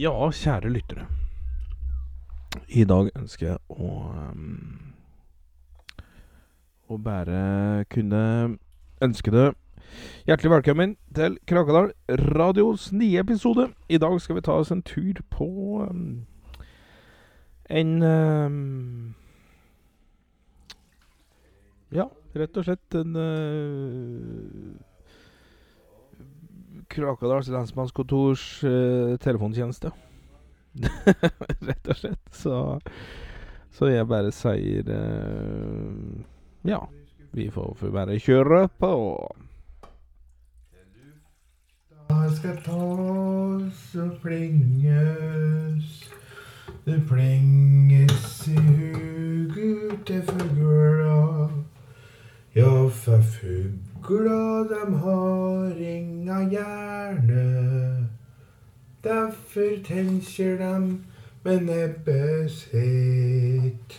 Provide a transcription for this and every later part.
Ja, kjære lyttere. I dag ønsker jeg å um, Å bare kunne ønske det hjertelig velkommen til Krakadal radios nye episode. I dag skal vi ta oss en tur på um, en um, Ja, rett og slett en uh, Krakadals lensmannskontors uh, telefontjeneste. Rett og slett. Så, så jeg bare sier uh, Ja, vi får, får bare kjøre på. Da skal tas og plinges, det plinges i huget til fugla. Ja, for fugla dem har inga hjerne. Derfor tenker dem med nebbet sitt.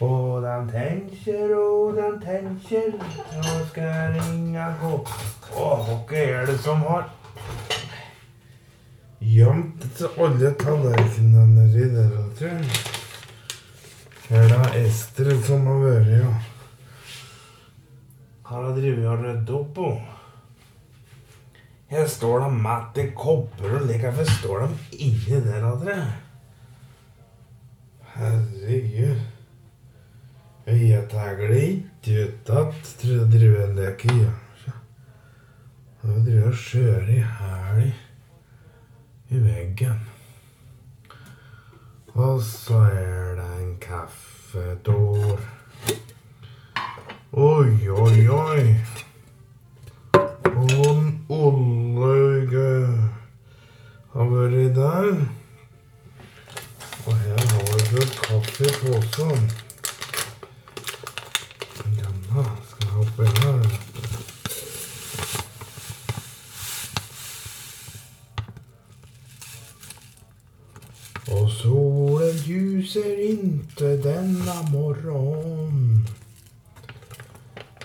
Og de tenker og de tenker, nå skal ringa gå. Og hva er det som har gjemt alle tallerkenene i der, tror jeg? Er det Ester som har vært, ja? Har hun drevet og ryddet opp og Her står det matt i kopper og lik. Hvorfor står de inni der, jeg? Herregud. Jeg tar det ikke ut at tror jeg driver og leker i. Jeg driver og skjører i hæl i, veggen. Og så er det en kaffedår. Oi, oi, oi. Og olje har vært der. Og her har vi fått kaffe i posen. Janna, skal jeg hoppe her? Og solen lyser inte denne morgon.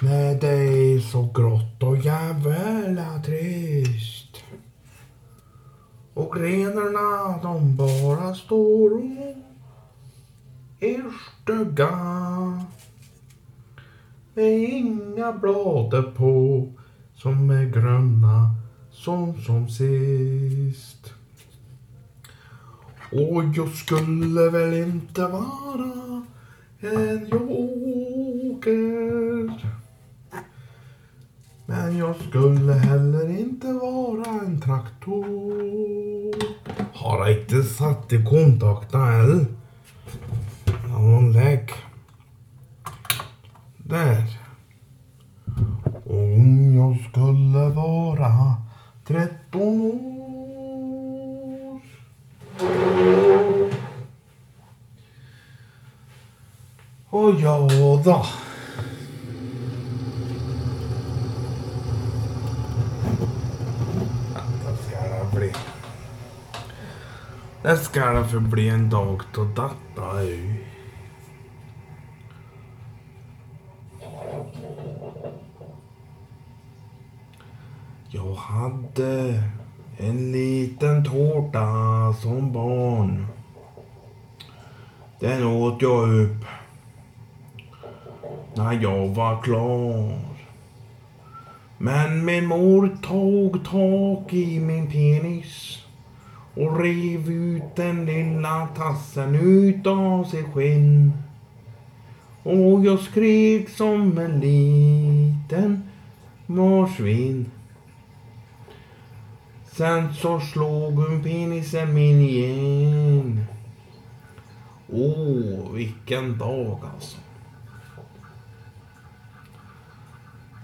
Med deg så grått og jævla trist. Og grenarna de bara står og er stygga. Med inga blader på som er grønna som som sist. Og jeg skulle vel inte vara en joker. Men jag skulle heller inte vara en traktor. Har jag inte satt i kontakta än? Någon lägg. Där. Om jag skulle vara 13 år. Och ja då. Det skal det bli. Det skal da få bli en dag til dette òg. Jeg hadde en liten tårta som barn. Den åt jeg opp når jeg var klar. Men min mor tok tak i min penis och rev ut den lilla tassen utav sig skinn. Och jag skrek som en liten marsvin. Sen så slog hon penisen min igen. Åh, vilken dag alltså.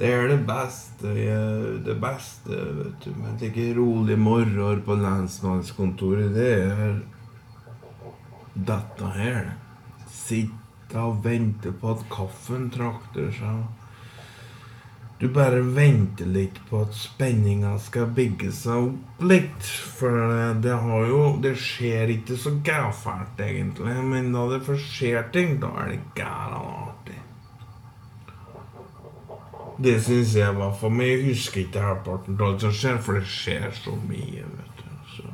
Det er det beste, det beste, vet du. Men det er ikke rolig morgen på lensmannskontoret. Det er dette her. Sitte og vente på at kaffen trakter seg. Du bare venter litt på at spenninga skal bygge seg opp litt. For det har jo Det skjer ikke så gærent, egentlig. Men da det først skjer ting, da er det gæren artig. Det syns jeg var for meg. Jeg husker ikke halvparten av alt som skjer, for det skjer så mye. vet du. Så.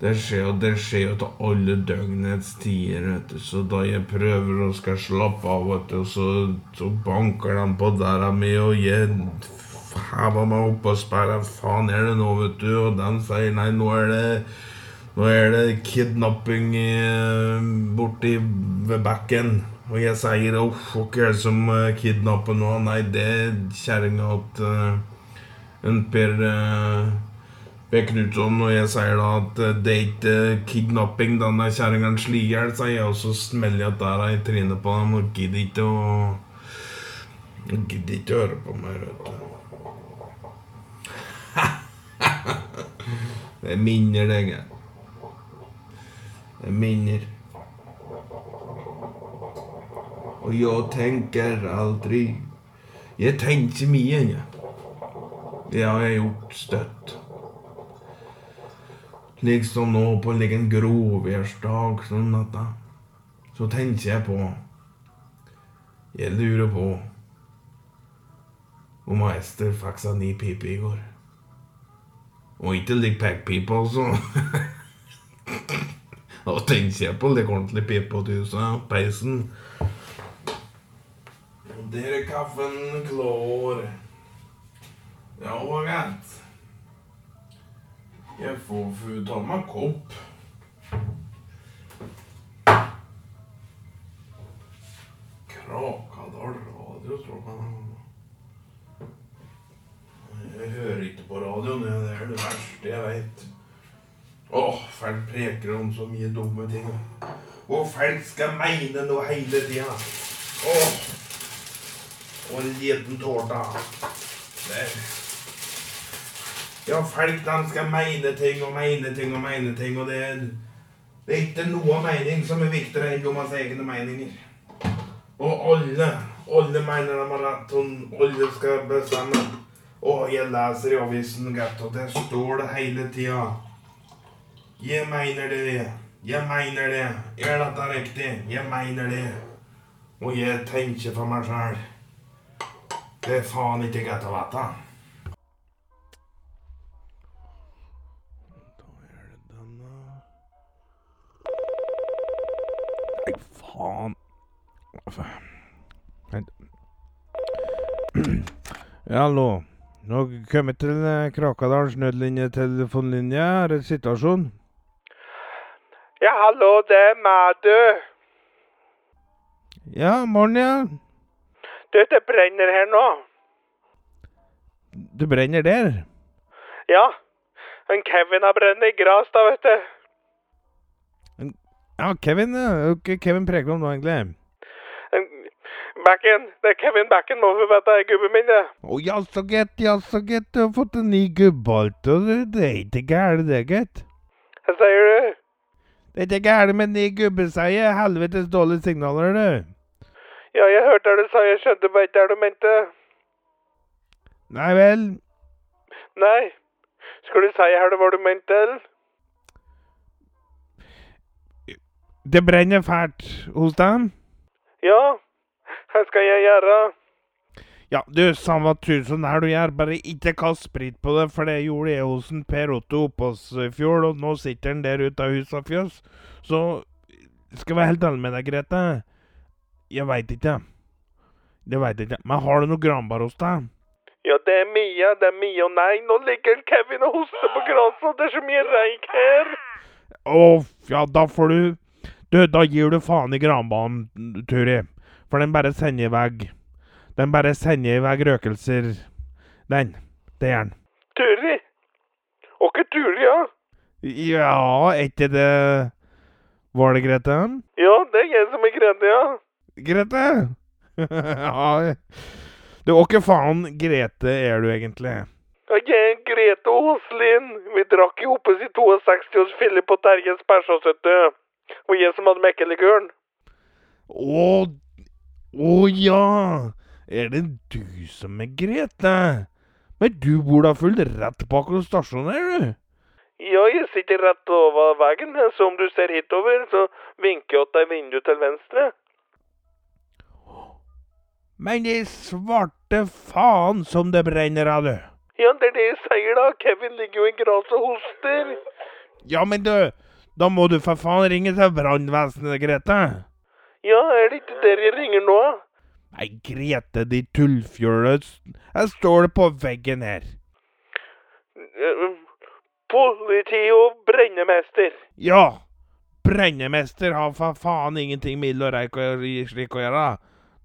Det skjer jo det skjer jo til alle døgnets tider, vet du. Så da jeg prøver og skal slappe av, vet du, så, så banker de på døra mi, og hever meg opp og spør hva faen er det nå, vet du. Og den sier nei, nå er det nå er det kidnapping eh, borti ved bekken. Og jeg sier uff, hvem er det som eh, kidnapper nå? Nei, det er kjerringa til uh, en Per uh, Per Knutson. Og jeg sier da at uh, det er ikke kidnapping, den der kjerringa slår i hjel, sier jeg. Og så smeller jeg der i trynet på dem og gidder ikke å Gidder ikke å høre på meg, vet du. Det er minner, det, jeg. Det er minner. Og jeg tenker aldri Jeg tenker mye, jeg. Det har jeg gjort støtt. Liksom nå på en liten gråværsdag som dette, så tenker jeg på Jeg lurer på om Ester fikk seg ny pipe i går. Og ikke lik packpipe, altså. Da tenker jeg på litt ordentlig pipe på tusen, Peisen. Der er kaffen klar. Ja, vent. Jeg får få ta meg kopp. Krakadal radio, tror jeg. Jeg hører ikke på radioen. Det er det verste jeg veit. Åh, folk preker om så mye dumme ting. Og folk skal jeg mene noe hele tida. Åh. Og en liten tårta. Der. Ja, folk de skal mene ting og mene ting og mene ting, og det er, det er ikke noe mening som er viktigere enn deres egne meninger. Og alle, alle mener de har rett, og alle skal bestemme. Og jeg leser i avisen, gutt, og der står det hele tida. Jeg mener det. Jeg mener det. Er dette riktig? Jeg mener det. Og jeg tenker for meg sjøl. Er faen ikke godt å vite. Da er det denne Nei, faen. Vent. Ja, hallo. Nå kommer vi til eh, Krakadals nødlinje telefonlinje. Er det situasjon? Ja, hallo, det er meg, du. Ja, morgen, ja. Du, det brenner her nå. Du brenner der? Ja, en Kevin har brent i gras, da, vet du. Ja, Kevin. Hva Kevin preker om nå, egentlig? Backen, det er Kevin Backen, må du er gubben min, det. Å, ja, så gitt, Jaså, gitt. Du har fått en ny gubbalt, altså. det, det er ikke gærent, det, gitt. Hva sier du? Det er ikke gærent med ny gubbe, sier jeg. Helvetes dårlige signaler, du. Ja, jeg hørte det du sa, jeg skjønte bare ikke det du mente. Nei vel. Nei. Skal du si her hva du mente, eller? Det brenner fælt hos dem. Ja, hva skal jeg gjøre? Ja, du, samme tusen her du gjør, bare ikke kast sprit på det, for det gjorde jeg hos en Per Otto oppe hos i fjor, og nå sitter han der ute av hus og fjøs. Så skal vi være helt ærlig med deg, Grete. Jeg veit ikke. Det veit jeg ikke. Men har du noe granbar hos deg? Ja, det er mye, det er mye, og nei, nå ligger Kevin og hoster på gresset, det er så mye reik her. Å, ja, da får du Du, da gir du faen i granbanen, Turi. For den bare sender i vei Den bare sender i vei røkelser. Den. Det gjør den. Turi? Og ikke Turi, ja? Ja, er ikke det Var det Grete? Ja, det er jeg som er Grete, ja. Grete? ja Du, åkke faen Grete er du egentlig? Jeg er Grete Aaslien. Vi drakk i hopet i 62 hos Philip og Terjes Persås, vet du. Og jeg som hadde mekkelikøren. Å, å ja! Er det du som er Grete? Men du bor da fullt rett bak hos stasjonen her, du? Ja, jeg sitter rett over veien, så om du ser hitover, så vinker jeg til deg vinduet til venstre. Men i svarte faen som det brenner av, du. Ja, det er det jeg sier da. Kevin ligger jo i gresset og hoster. Ja, men du, da må du for faen ringe til brannvesenet, Grete. Ja, er det ikke der jeg ringer nå? Nei, Grete, de tullfjøle. Jeg står det på veggen her. Eh, Politi og brennemester. Ja, brennemester har for faen ingenting med ild og røyk og slik å gjøre.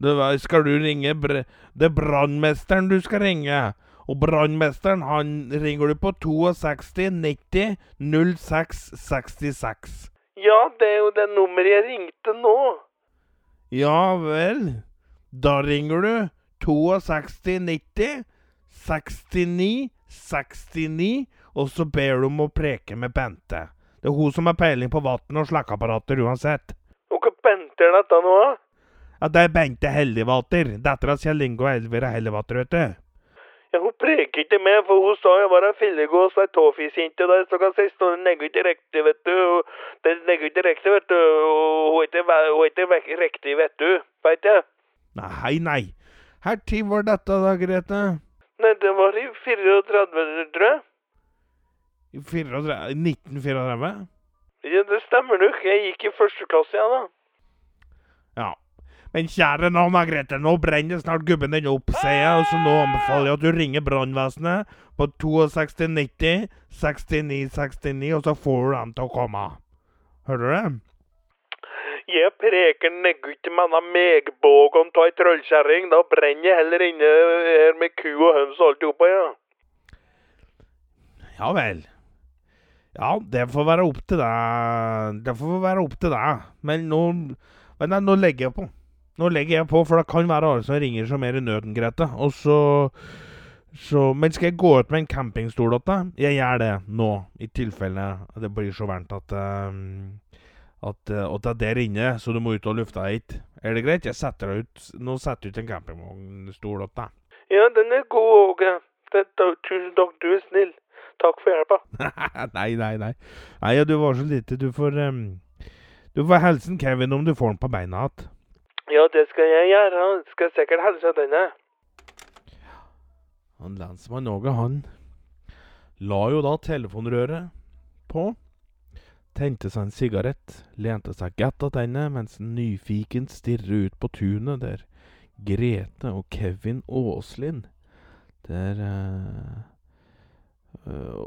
Det var, skal du ringe bre, Det er brannmesteren du skal ringe. Og brannmesteren, han ringer du på 62 90 06 66. Ja, det er jo det nummeret jeg ringte nå. Ja vel. Da ringer du 62 90 69 69, og så ber du om å preke med Bente. Det er hun som har peiling på vann og slakkeapparater uansett. Hva Bente er dette nå? Ja, det er Bente Helligvater. Dattera Kjell Inge og Elvira Helligvater, vet du. Ja, hun preker ikke med, for hun sa jeg var en fillegås ei tåfisjente der, så kan jeg stå legger ikke riktig, vet du. Den legger ikke riktig, vet du. Hun er ikke, riktig, vet du. Veit jeg. Nei, nei. Her tid var dette da, Grete? Nei, det var i 34, tror jeg. I 34 1934? Ja, det stemmer nok. Jeg gikk i første klasse, ja da. Ja. Men kjære nå, Margrethe, nå brenner snart gubben din opp, sier jeg, og så nå anbefaler jeg at du ringer brannvesenet på 62 90 69 69, og så får du dem til å komme. Hører du det? Jeg preker negger ikke med denne megbågen av ei trollkjerring. Da brenner jeg heller inne her med ku og høns og alt oppe, ja. Ja vel. Ja, det får være opp til deg. Det får være opp til deg. Men nå Men nei, nå legger jeg på. Nå legger jeg på, for det kan være alle som ringer som er i nøden, Grete. Og så så, Men skal jeg gå ut med en campingstol til deg? Jeg gjør det nå, i tilfelle det blir så varmt at um, at, eh, at det er der inne, så du må ut og lufte deg hit. Er det greit? Jeg setter deg ut Nå setter jeg ut en campingvognstol til deg. Ja, den er god, Åge. Tusen takk, du er snill. Takk for hjelpa. nei, nei, nei. Nei, ja, du var så lite. Du får um, Du får hilsen Kevin om du får den på beina igjen. Ja, det skal jeg gjøre. Han Skal sikkert hilse denne. Han lensmann Åge, han la jo da telefonrøret på. Tente seg en sigarett, lente seg godt attende mens en nyfiken stirrer ut på tunet der Grete og Kevin Åslin Der eh,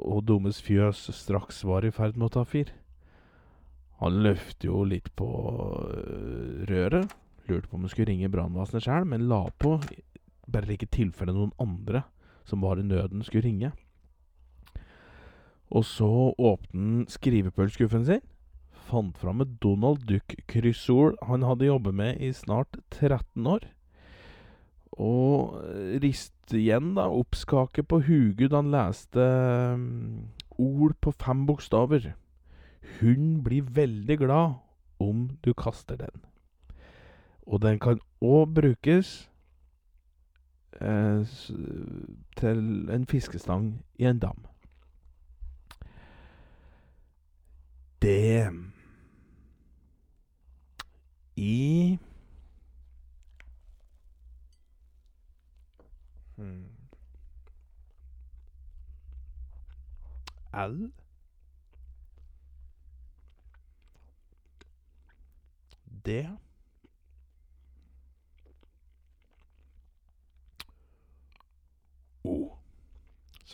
Og dummes fjøs straks var i ferd med å ta fyr. Han løfter jo litt på eh, røret. Lurte på om hun skulle ringe brannvesenet sjøl, men la på bare ikke tilfelle noen andre som var i nøden, skulle ringe. Og så åpnet han skrivepølskuffen sin, fant fram et Donald Duck-kryssord han hadde jobbet med i snart 13 år, og riste igjen da oppskaket på huget da han leste mm, ord på fem bokstaver. Hun blir veldig glad om du kaster den. Og den kan òg brukes eh, til en fiskestang i en dam. Det I hmm. L D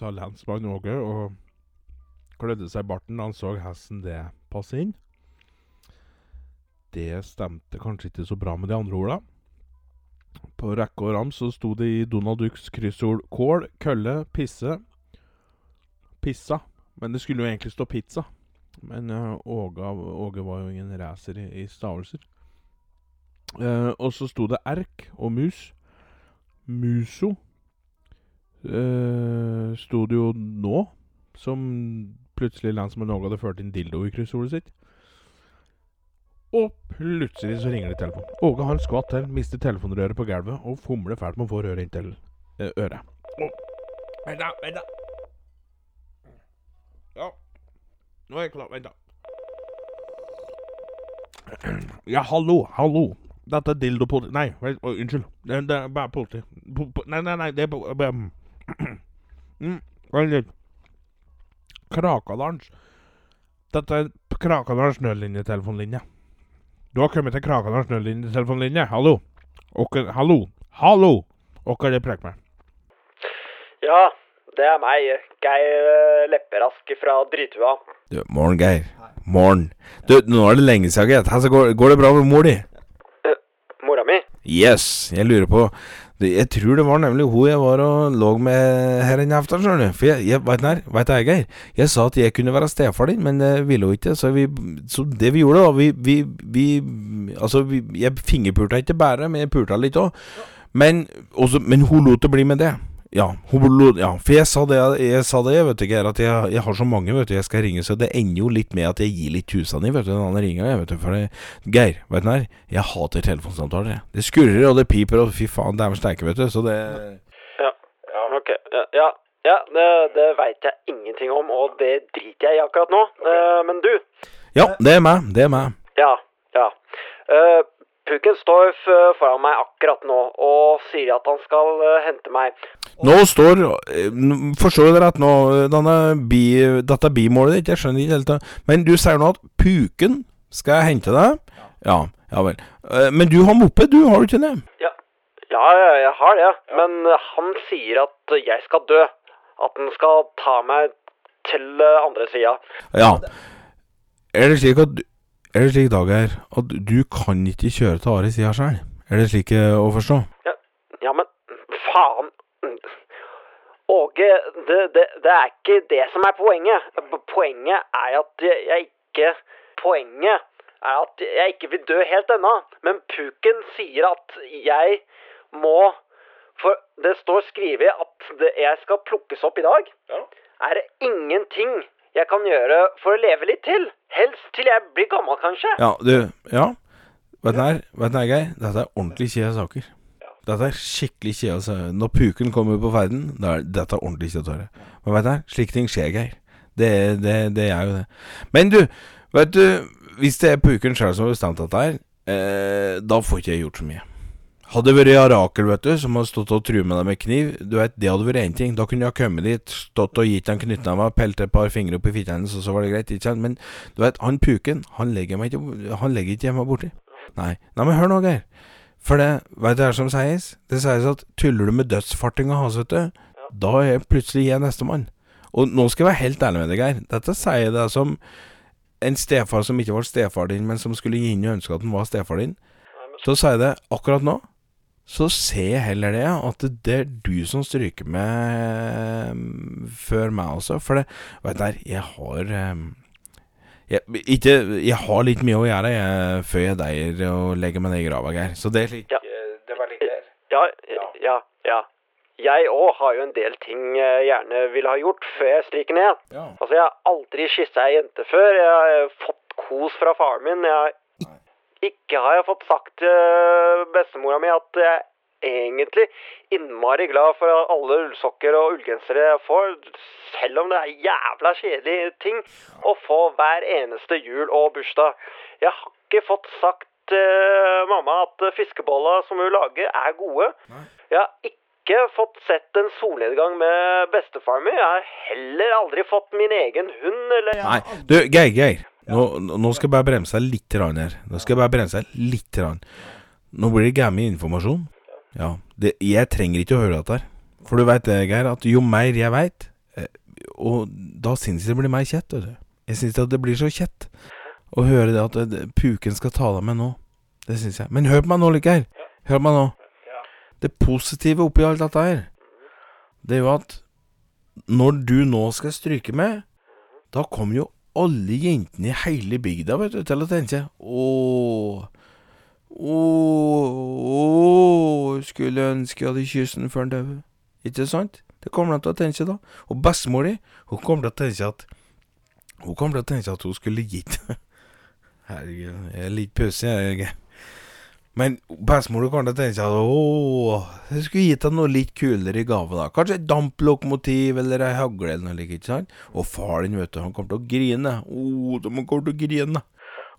sa lensmann Åge og klødde seg i barten da han så hesten det passe inn. Det stemte kanskje ikke så bra med de andre orda. På rekke og ram så sto det i Donald Ducks kryssord kål, kølle, pisse, pissa. Men det skulle jo egentlig stå pizza. Men uh, Åge, Åge var jo ingen racer i, i stavelser. Uh, og så sto det erk og mus. Muso uh, sto det jo nå, som plutselig land som Norge hadde ført inn dildo i kryssordet sitt. Og plutselig så ringer det telefon. Åge en skvatt til, mister telefonrøret på gulvet og fomler fælt med å få røret inntil uh, øret. Å, Vent, da. Vent, da. Ja. Nå er jeg klar. Vent, da. Ja, hallo, hallo. Dette er dildo politi... Nei, unnskyld. Det, er bare politi. Po, po, nei, nei, nei, det er bare- mm. Krakadalens Dette er Krakadalens nødlinjetelefonlinje. Du har kommet til Krakadalens nødlinjetelefonlinje. Hallo? Åker, hallo? Hallo? Åker det preker meg? Ja, det er meg, Geir eh, Lepperask fra Dritua. Du, morgen, Geir. Morgen. Du, nå er det lenge siden, gitt. Altså, går, går det bra med mor di? Mora mi? Yes, jeg lurer på Jeg tror det var nemlig hun jeg var og lå med her en aften, skjønner du. For jeg, jeg vet nær, vet jeg, Geir. Jeg sa at jeg kunne være stefar din, men det ville hun ikke. Så, vi, så det vi gjorde, da Vi, vi, vi Altså, vi, jeg fingerpulta ikke bare, men jeg pulta litt òg. Men, også, men hun lot det bli med det. Ja, ja, for jeg sa det, jeg sa det, vet du, Geir, at jeg, jeg har så mange vet du, jeg skal ringe, så det ender jo litt med at jeg gir litt tusen i, vet du, den andre ringa, jeg, vet du. For det, Geir, vet du her, jeg hater telefonsamtaler, jeg. Det skurrer og det piper og fy faen, med steike, vet du, så det Ja, ok. Ja, ja, ja det, det veit jeg ingenting om, og det driter jeg i akkurat nå. Eh, men du, Ja, det er meg, det er meg. ja, ja. Uh, Puken står foran meg akkurat nå og sier at han skal uh, hente meg. Nå står eh, Forstår du det rett nå? Denne bi, dette er bimålet ditt, jeg skjønner ikke helt det. Men du sier nå at puken skal hente deg? Ja, ja vel. Eh, Men du har moped, du, har du ikke det? Ja, ja, ja, jeg har det, men eh, han sier at jeg skal dø. At han skal ta meg til eh, andre sida. Ja. Er det slik at Er det slik, Dag her, at du kan ikke kjøre til Are sida sjøl? Er det slik eh, å forstå? Ja, men faen. Åge, det, det, det er ikke det som er poenget. Poenget er at jeg, ikke Poenget er at jeg ikke vil dø helt ennå. Men Puken sier at jeg må For det står skrevet at jeg skal plukkes opp i dag. Er det ingenting jeg kan gjøre for å leve litt til? Helst til jeg blir gammel, kanskje. Ja, du Ja. Vet du Geir? Dette er ordentlig kjedelige saker. Dette er skikkelig kjedelig. Altså. Når puken kommer på ferden, da er dette er ordentlig kjedelig. Men vet du slike ting skjer, Geir. Det, det, det er jo det. Men du, vet du Hvis det er puken sjøl som har bestemt dette her, eh, da får ikke jeg gjort så mye. Hadde det vært Arakel, vet du, som har stått og truet med deg med kniv, du vet, det hadde vært én ting. Da kunne jeg kommet dit, stått og gitt han knyttneva, pelt et par fingre opp i fitta hennes, og så var det greit, ikke sant? Men du vet, han puken, han legger meg ikke Han legger ikke hjemme borti. Nei. Nei, men hør nå, Geir. For det, veit du hva som sies? Det sies at tuller du med dødsfartinga hans, vet du, da er plutselig jeg nestemann. Og nå skal jeg være helt ærlig med deg, Geir. Dette sier jeg deg som en stefar som ikke var stefar din, men som skulle gi inn og ønske at han var stefar din. Så sier jeg det akkurat nå. Så ser jeg heller det, at det er du som stryker med mm, før meg også. For det, vet du, jeg har jeg, ikke, jeg har litt mye å gjøre jeg, før jeg deier og legger meg ned i grava, Geir. Så det slik Ja. eh, Det var litt der. Ja, ja, ja. Jeg òg har jo en del ting jeg gjerne ville ha gjort før jeg stryker ned. Ja. Altså, jeg har aldri kyssa ei jente før. Jeg har fått kos fra faren min. Jeg har ikke har jeg fått sagt til bestemora mi at jeg egentlig innmari glad for alle ullsokker og ullgensere jeg får, selv om det er jævla kjedelige ting å få hver eneste jul og bursdag. Jeg har ikke fått sagt til mamma at fiskebolla som hun lager, er gode. Jeg har ikke fått sett en solnedgang med bestefaren min. Jeg har heller aldri fått min egen hund, eller Nei, du, Geir, Geir. Nå, nå skal jeg bare bremse deg litt her. Nå skal jeg bare bremse deg litt. Nå blir det gammel informasjon. Ja, det, Jeg trenger ikke å høre dette her. For du veit det, Geir, at jo mer jeg veit, eh, og da syns jeg det blir mer kjett. vet du. Jeg syns det blir så kjett å høre det at eh, puken skal ta deg med nå. Det syns jeg. Men hør på meg nå, Geir. Hør på meg nå. Det positive oppi alt dette her, det er jo at når du nå skal stryke med, da kommer jo alle jentene i hele bygda vet du, til å tenke Åh, åh, skulle ønske jeg hadde kyssen den før den døde. Ikke sant? Det kommer de til å tenke da. Og bestemor di, hun kommer til å tenke at Hun kommer til å tenke at hun skulle gitt Herregud, jeg er litt pussig, jeg. Men bestemor kommer til å tenke at åh, jeg skulle gitt deg noe litt kulere i gave, da. Kanskje et damplokomotiv eller ei hagle eller noe slikt, ikke sant? Og far din, vet du, han kommer til å grine. Åh, de kommer til å grine.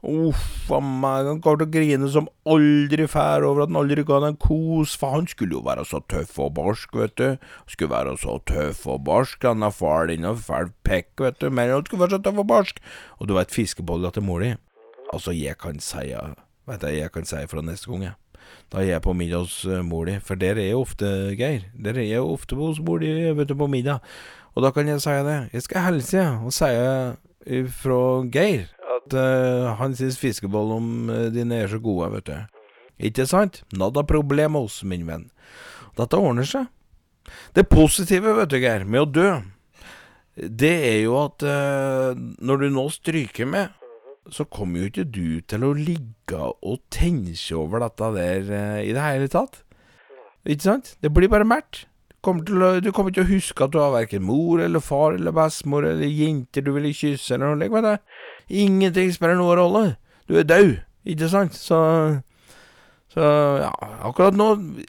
Uff a meg, han kommer til å grine som aldri fær over at han aldri ga den en kos, for han skulle jo være så tøff og barsk, vet du. Skulle være så tøff og barsk, han har far din og fæl pekk, vet du, men han skulle være så tøff og barsk. Og du vet fiskebolla til mor di? Altså, jeg kan si, vet jeg, jeg kan si fra neste gang, jeg. Da er jeg på middag hos eh, mor di, for der er jeg ofte, Geir. Der er jeg ofte hos mor di, på middag. Og da kan jeg si det. Jeg skal hilse, og si fra Geir at uh, han syns fiskeboll om eh, dine er så gode, vet du. Ikke sant? Nada problemos, min venn. Dette ordner seg. Det positive, vet du, Geir, med å dø, det er jo at uh, når du nå stryker med, så kommer jo ikke du til å ligge og tenke over dette der uh, i det hele tatt. Ikke sant? Det blir bare mært. Du kommer ikke til å huske at du har verken mor eller far eller bestemor eller jenter du ville kysse eller noe slikt. Ingenting spiller noen rolle. Du er død, ikke sant? Så Så ja, akkurat nå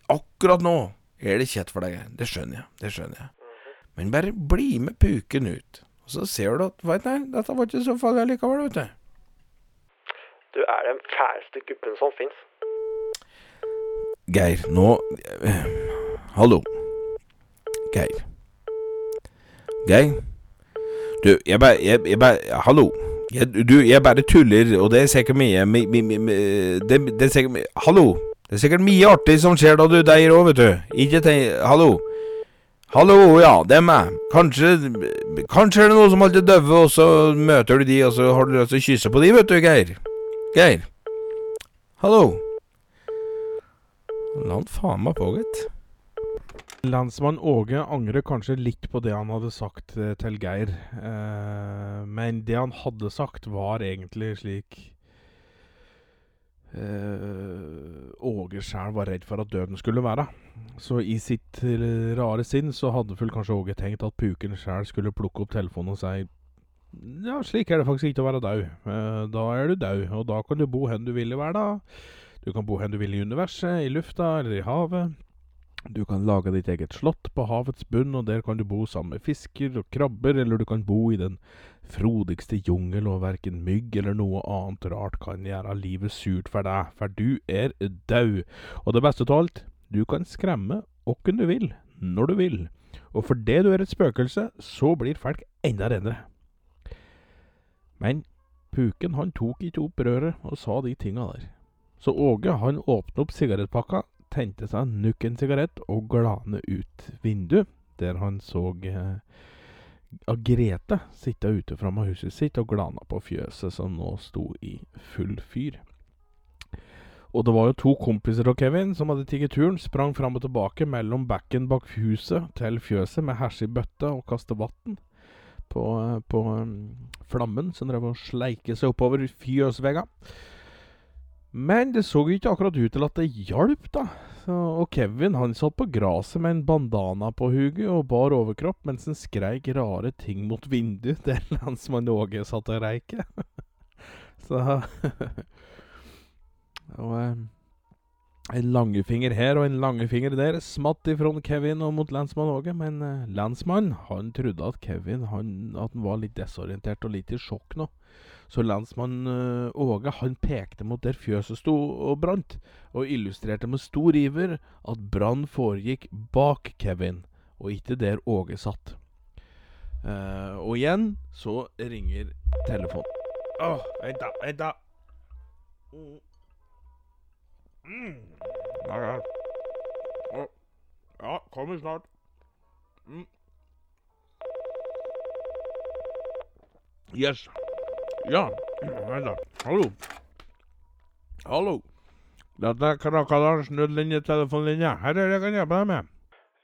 Akkurat nå er det kjett for deg. Det skjønner jeg. Det skjønner jeg. Men bare bli med puken ut. Og så ser du at Veit du, dette var ikke så farlig likevel, vet du. Du er den fæleste guppen som fins. Geir, nå eh, Hallo. Geir. Geir? Du, jeg bare jeg, jeg bare Hallo. Jeg, du, jeg bare tuller, og det er sikkert mye mi, mi, mi, det, det er sikkert mye Hallo. Det er sikkert mye artig som skjer da du deier òg, vet du. Ikke tenk Hallo. Hallo, ja, det er meg. Kanskje Kanskje er det noen som alltid døver, og så møter du de, og så har du lyst til å kysse på de, vet du, Geir. Geir. Hallo. La han faen meg på, gitt. Landsmann Åge angrer kanskje litt på det han hadde sagt eh, til Geir. Eh, men det han hadde sagt, var egentlig slik eh, Åge sjæl var redd for at døden skulle være. Så i sitt rare sinn så hadde vel kanskje Åge tenkt at puken sjæl skulle plukke opp telefonen og si Ja, slik er det faktisk ikke å være død. Eh, da er du død, og da kan du bo hen du vil i verden. Du kan bo hen du vil i universet, i lufta eller i havet. Du kan lage ditt eget slott på havets bunn, og der kan du bo sammen med fisker og krabber, eller du kan bo i den frodigste jungel, og verken mygg eller noe annet rart kan gjøre livet surt for deg, for du er død. Og det beste av alt, du kan skremme hvem du vil, når du vil. Og fordi du er et spøkelse, så blir folk enda reddere. Men puken han tok ikke opp røret og sa de tinga der. Så Åge han åpnet opp sigarettpakka, tente seg nok en sigarett og glane ut vinduet, der han så eh, Grete sitte ute framme huset sitt og glana på fjøset som nå sto i full fyr. Og det var jo to kompiser av Kevin som hadde tatt turen, sprang fram og tilbake mellom backen bak huset til fjøset med hersig bøtte og kaste vann på, eh, på um, flammen som drev og sleike seg oppover fjøsvegga. Men det så ikke akkurat ut til at det hjalp, da. Så, og Kevin han satt på gresset med en bandana på huget og bar overkropp mens han skreik rare ting mot vinduet der landsmann Åge satt og reike. Så Og eh, en langefinger her og en langefinger der smatt ifra Kevin og mot landsmann Åge, men eh, landsmann han trodde at Kevin han, at han var litt desorientert og litt i sjokk nå. Så landsmann eh, Åge han pekte mot der fjøset sto og brant, og illustrerte med stor iver at brann foregikk bak Kevin, og ikke der Åge satt. Uh, og igjen så ringer telefonen. Åh, vent da, vent da. Mm. Mm. Ja, ja. Ja, kommer snart. Mm. Yes. Ja, vent. Hallo. Hallo. Dette er Krakadalens nødlinjetelefonlinje. Her er det jeg kan hjelpe deg med.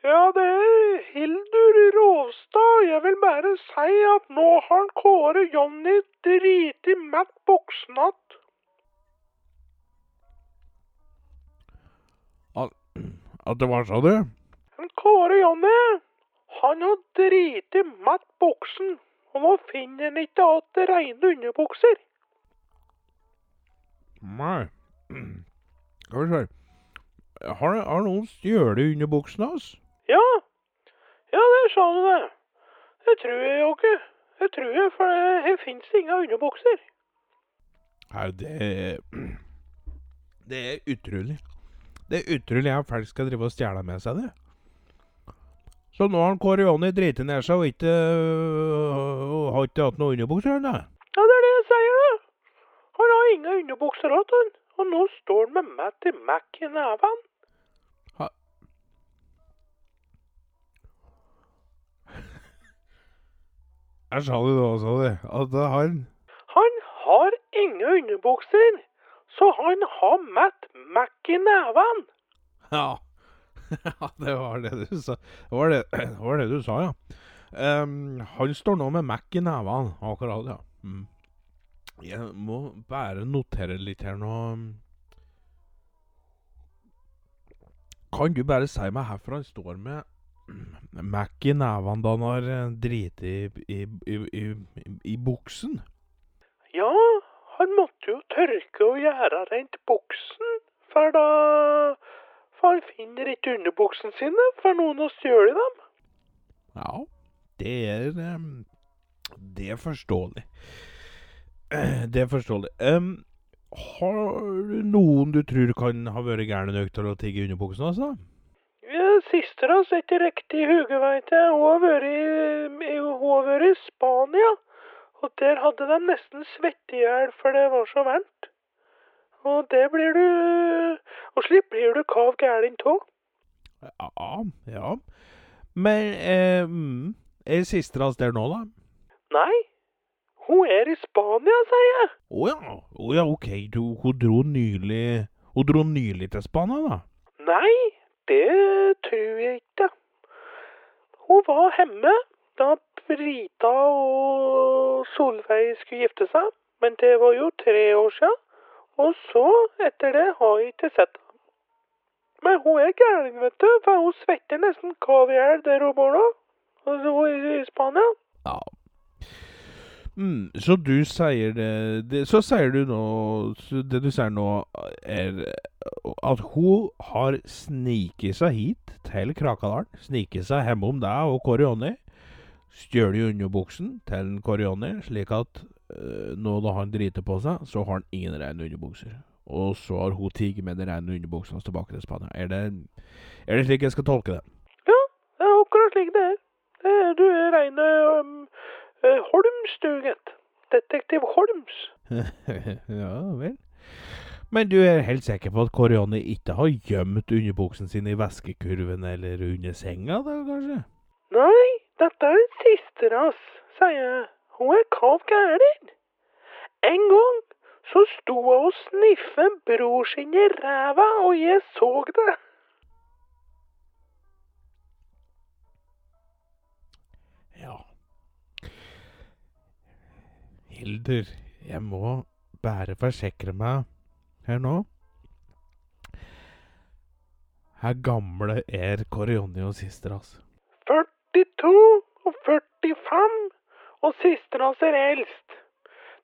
Ja, det er Hildur Rovstad. Jeg vil bare si at nå har han Kåre Jonny driti mett buksen att. At, at det var så, du? Kåre Jonny, han har driti mett buksen. Og nå finner en ikke til reine underbukser. Nei. Skal vi se. Har, har noen stjålet underbuksene hans? Ja, ja, det sa du det. Det tror jeg jo ikke. Det tror jeg, for det, her finnes ingen underbukser. Nei, det Det er utrolig. Det er utrolig at folk skal drive og stjele med seg det. Så nå har han Kåre Jonny driti ned seg og ikke øh, har ikke hatt noen underbukser, han? Ja, det er det jeg sier, da. Han har ingen underbukser igjen, han. Og nå står han med Matty Mac i neven. Jeg sa det da også, det. At han Han har ingen underbukser, så han har Matt Mac i neven. Ja. Ja, det var det du sa. Det var det, det, var det du sa, ja. Um, han står nå med Mac i nevene, akkurat, ja. Mm. Jeg må bare notere litt her nå. Kan du bare si meg hvorfor han står med Mac i nevene da han har driti i, i, i, i buksen? Ja, han måtte jo tørke og gjøre rent buksen, for da Han finner ikke underbuksene sine, for noen å stjålet dem. Ja, det er ehm, Det er forståelig. Eh, Det er forståelig. Um, har du noen du tror kan ha vært gærne nok til å tigge underbuksene altså? Søstera sitter riktig i huget, veit jeg. Har i- hun har vært i Spania. Og der hadde de nesten svett i hjel, for det var så varmt. Og det blir du Og slik blir du kav gæren tå. Ja, ja. Men eh, mm, er hans der nå, da? Nei, hun er i Spania, sier jeg. Å ja. Oh, ja, OK. Du, hun dro nylig Hun dro nylig til Spania, da? Nei, det tror jeg ikke. Hun var hjemme da Brita og Solveig skulle gifte seg, men det var jo tre år siden. Og så, etter det, har jeg ikke sett henne. Men hun er gæren, vet du, for hun svetter nesten kav i hjel der hun bor nå. Altså, i Spania. Ja. Mm, så du sier det, det Så sier du nå Det du sier nå, er at hun har sniket seg hit til Krakadalen. Sniket seg hjemme om deg og Kåre Jonny. Stjålet underbuksen til Kåre Jonny, slik at nå da han driter på seg, så har han ingen rene underbukser. Og så har hun tiget med de rene underbuksene tilbake til Spania. Er det, er det slik jeg skal tolke det? Ja, det er akkurat slik det er. Det er du er reine um, eh, Holms, du, gitt. Detektiv Holms. ja vel. Men du er helt sikker på at Kåre ikke har gjemt underbuksen sin i veskekurven eller under senga, da, kanskje? Nei, dette er siste ras, sier jeg. Hun er kav gæren. En gang så sto hun og sniffet bror sin i ræva, og jeg så det. Ja. Hildur, jeg må bare forsikre meg her nå. Her gamle er og søstera hans? 42 og 45, og søstera hans er eldst.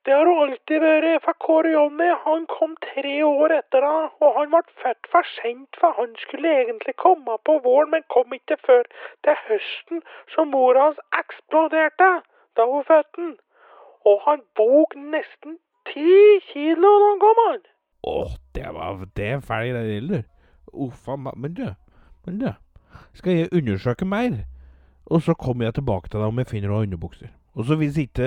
Det har hun alltid vært, for Kåre Jonny han kom tre år etter da, og han ble født for sent, for han skulle egentlig komme på våren, men kom ikke før til høsten, så mora hans eksploderte da hun fødte han. Og han bog nesten ti kilo da han kom, han. Å, det var Det er feil, det, Hildur. Uff a meg. Men du, men du. Skal jeg undersøke mer? Og så kommer jeg tilbake til deg om jeg finner noen underbukser. Og så hvis ikke,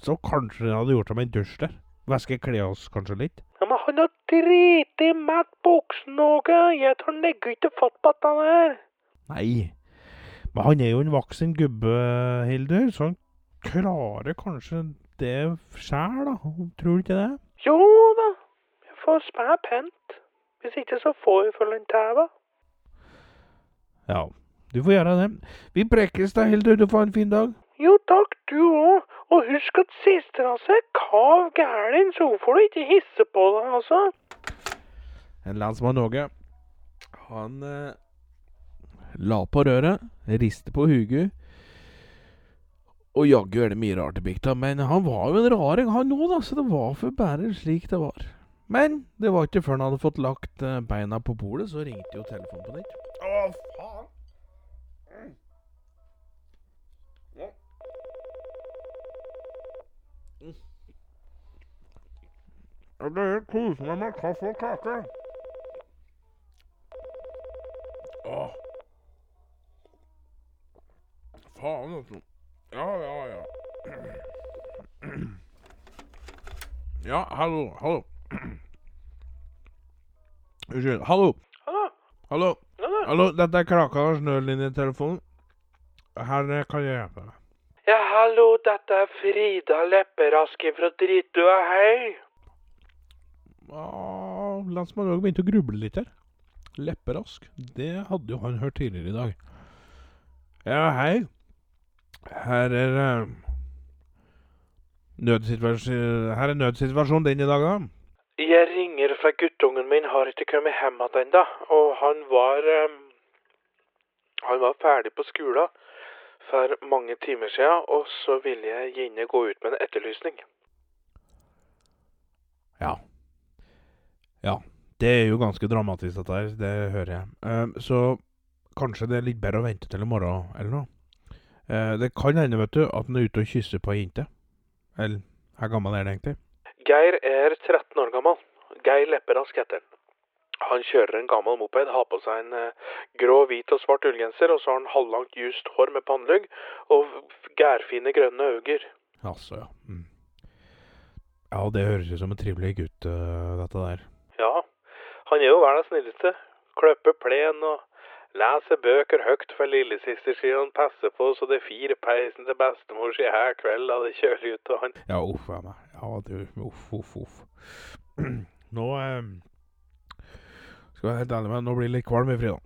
så kanskje han hadde gjort som en dusj der. Væske klærne oss kanskje litt. Ja, men han har driti med buksen noe. Jeg tar legger ikke fatt på dette her. Nei. Men han er jo en voksen gubbe, Hildur, så han klarer kanskje det sjæl, da. Tror du ikke det? Jo da, jeg får spæ pent. Hvis ikke så får vi følge en tæva. Ja, du får gjøre det. Vi prekkes da, Hildur. Du får en fin dag. Jo takk, du òg. Og husk at søstera si er kav gæren, så hun får du ikke hisse på deg, altså. En landsmann Åge. Han eh, la på røret, riste på huget. Og jaggu er det mye rart i bygda, men han var jo en raring han òg, da, så det var for bare slik det var. Men det var ikke før han hadde fått lagt eh, beina på bordet, så ringte jo telefonen på nytt. Å, faen! Jeg pleier å kose meg med kaffe og kake. Åh. Faen, altså. Ja, ja, ja. Ja, hallo, hallo. Unnskyld. Hallo. Hallo? Hallo. Hallo? Dette er Kraka Lars snølinjetelefonen. Her eh, kan jeg hjelpe deg. Ja, hallo, dette er Frida Lepperask fra Dritua, hei. Ah, Landsmann Åge begynte å gruble litt her. Lepperask. Det hadde jo han hørt tidligere i dag. Ja, hei. Her er uh, nødsituasjon Her er nødsituasjonen din i dag, da. Jeg ringer fra guttungen min har ikke kommet hjem igjen ennå, og han var um, Han var ferdig på skolen for mange timer siden, og så ville jeg gjerne gå ut med en etterlysning. Ja. Ja. Det er jo ganske dramatisk, dette her. Det hører jeg. Uh, så kanskje det er litt bedre å vente til i morgen, eller noe. Uh, det kan hende, vet du, at han er ute og kysser på ei jente. Eller hvor gammel er han egentlig? Geir er 13 år gammel. Geir Lepperask heter han. Han kjører en gammel moped, har på seg en uh, grå, hvit og svart ullgenser, og så har han halvlangt ljust hår med pannelugg og gærfine grønne øyne. Altså, ja. Mm. Ja, det høres ut som en trivelig gutt, øh, dette der. Ja, han er jo verdens snilleste. Klipper plen og leser bøker høyt for lillesøster si han passer på så det fire peisen til bestemor si her kveld da det kjøler ut og han Ja, uff a meg. Ja, du, uff, uff, uff. Nå eh, Skal jeg være helt ærlig med nå blir jeg litt kvalm i Frida.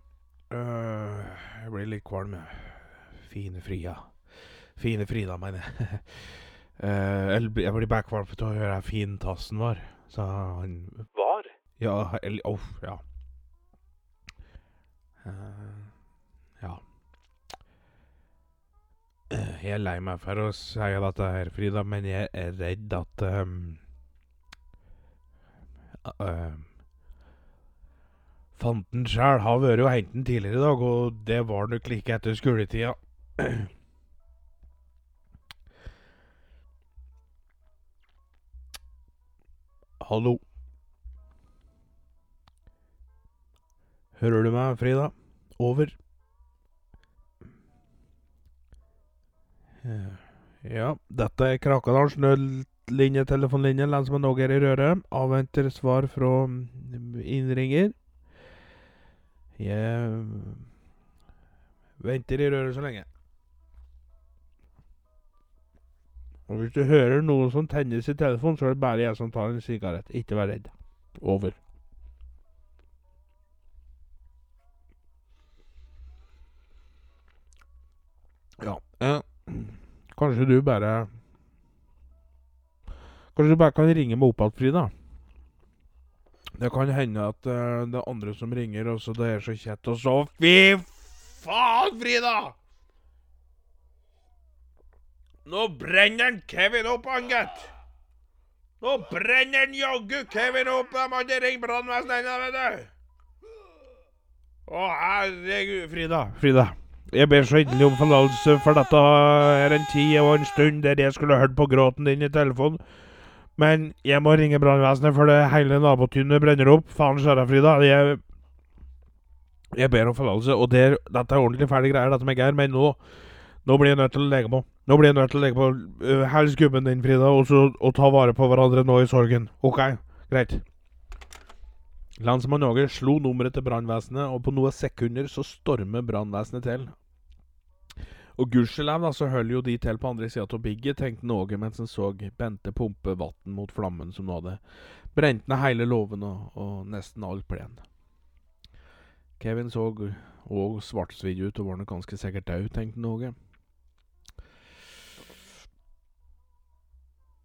Uh, jeg blir litt kvalm. Fine Frida. Fine Frida, mener jeg. uh, jeg blir- bare kvalm av å høre hvor fin tassen var. Så han. Ja, eller oh, ja. Uh, ja. Eh, Jeg er lei meg for å si dette her, Frida, men jeg er redd at um, uh, Fanten sjæl har vært og hentet den tidligere i dag, og det var nok like etter skoletida. Hallo. Hører du meg, Frida? Over. Eh, Ja, dette er Krakadals nødlinje, telefonlinje, lensmann Åge er i røret. Avventer svar fra mm, innringer. Jeg venter i røret så lenge. Og hvis du hører noe som tennes i telefonen, så er det bare jeg som tar en sigarett. Ikke vær redd. Over. Ja. Eh, kanskje du bare Kanskje du bare kan ringe meg opp igjen, Frida? Det kan hende at uh, det er andre som ringer, og så det er så kjett, og så Fy faen, Frida! Nå brenner en Kevin opp, han gitt. Nå brenner en jaggu Kevin opp! Jeg må ikke ringe brannvesenet ennå, vet du! Å, herregud. Frida. Frida. Jeg ber så inderlig om forlatelse, for dette er en tid og en stund der jeg skulle hørt på gråten din i telefonen. Men jeg må ringe brannvesenet, for det hele nabotunet brenner opp. Faen skjæra, Frida. Jeg, jeg ber om forlatelse, og det, dette er ordentlig fæle greier, dette med Geir, men nå nå blir jeg nødt til å legge på. Nå blir jeg nødt til å legge på. Uh, Hils gubben din, Frida, og, så, og ta vare på hverandre nå i sorgen. OK? Greit. Landsmann Åge slo nummeret til brannvesenet, og på noen sekunder så stormer brannvesenet til. Og gudskjelov da, så holder jo de til på andre sida av bigget, tenkte Åge mens han så Bente pumpe vann mot flammen som nå hadde brent ned hele låven og, og nesten all plen. Kevin så òg svartsvidd ut og var nok ganske sikkert død, tenkte Åge.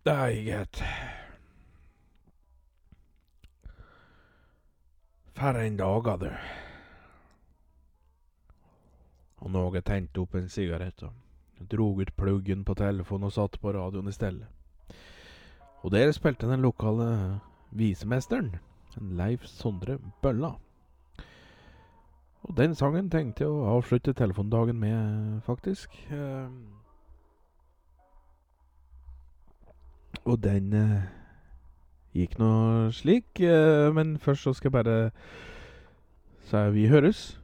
ikke gitt. For enn dag, du. Og Någe tente opp en sigarett og drog ut pluggen på telefonen og satte på radioen i stedet. Og der spilte den lokale visemesteren, en Leif Sondre Bølla. Og den sangen tenkte jeg å avslutte telefondagen med, faktisk. Ehm. Og den eh, gikk nå slik. eh, Men først så skal jeg bare si vi høres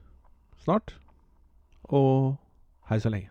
snart. Og hei så lenge.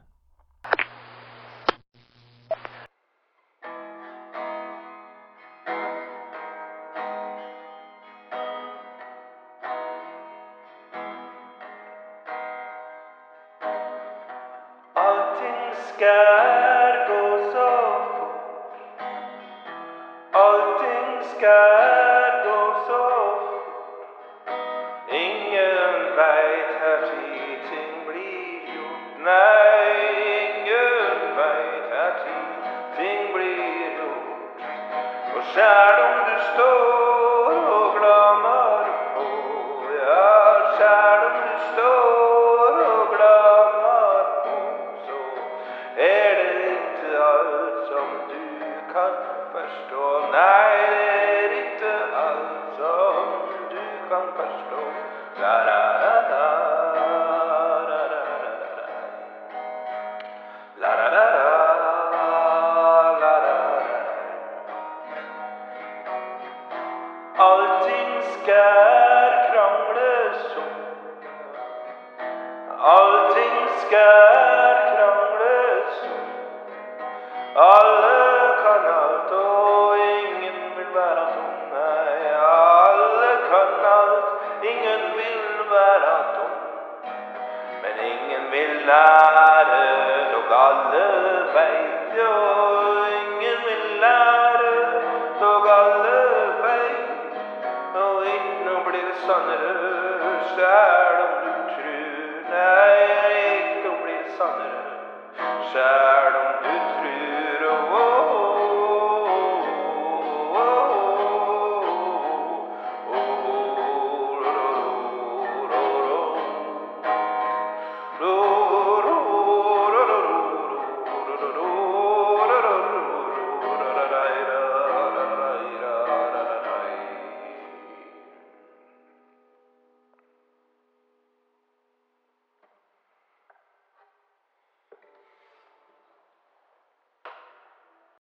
Skal krangles om. Allting skal krangles om. Alle kan alt, og ingen vil være tom. Nei, alle kan alt, ingen vil være tom. Men ingen vil lære Shout out.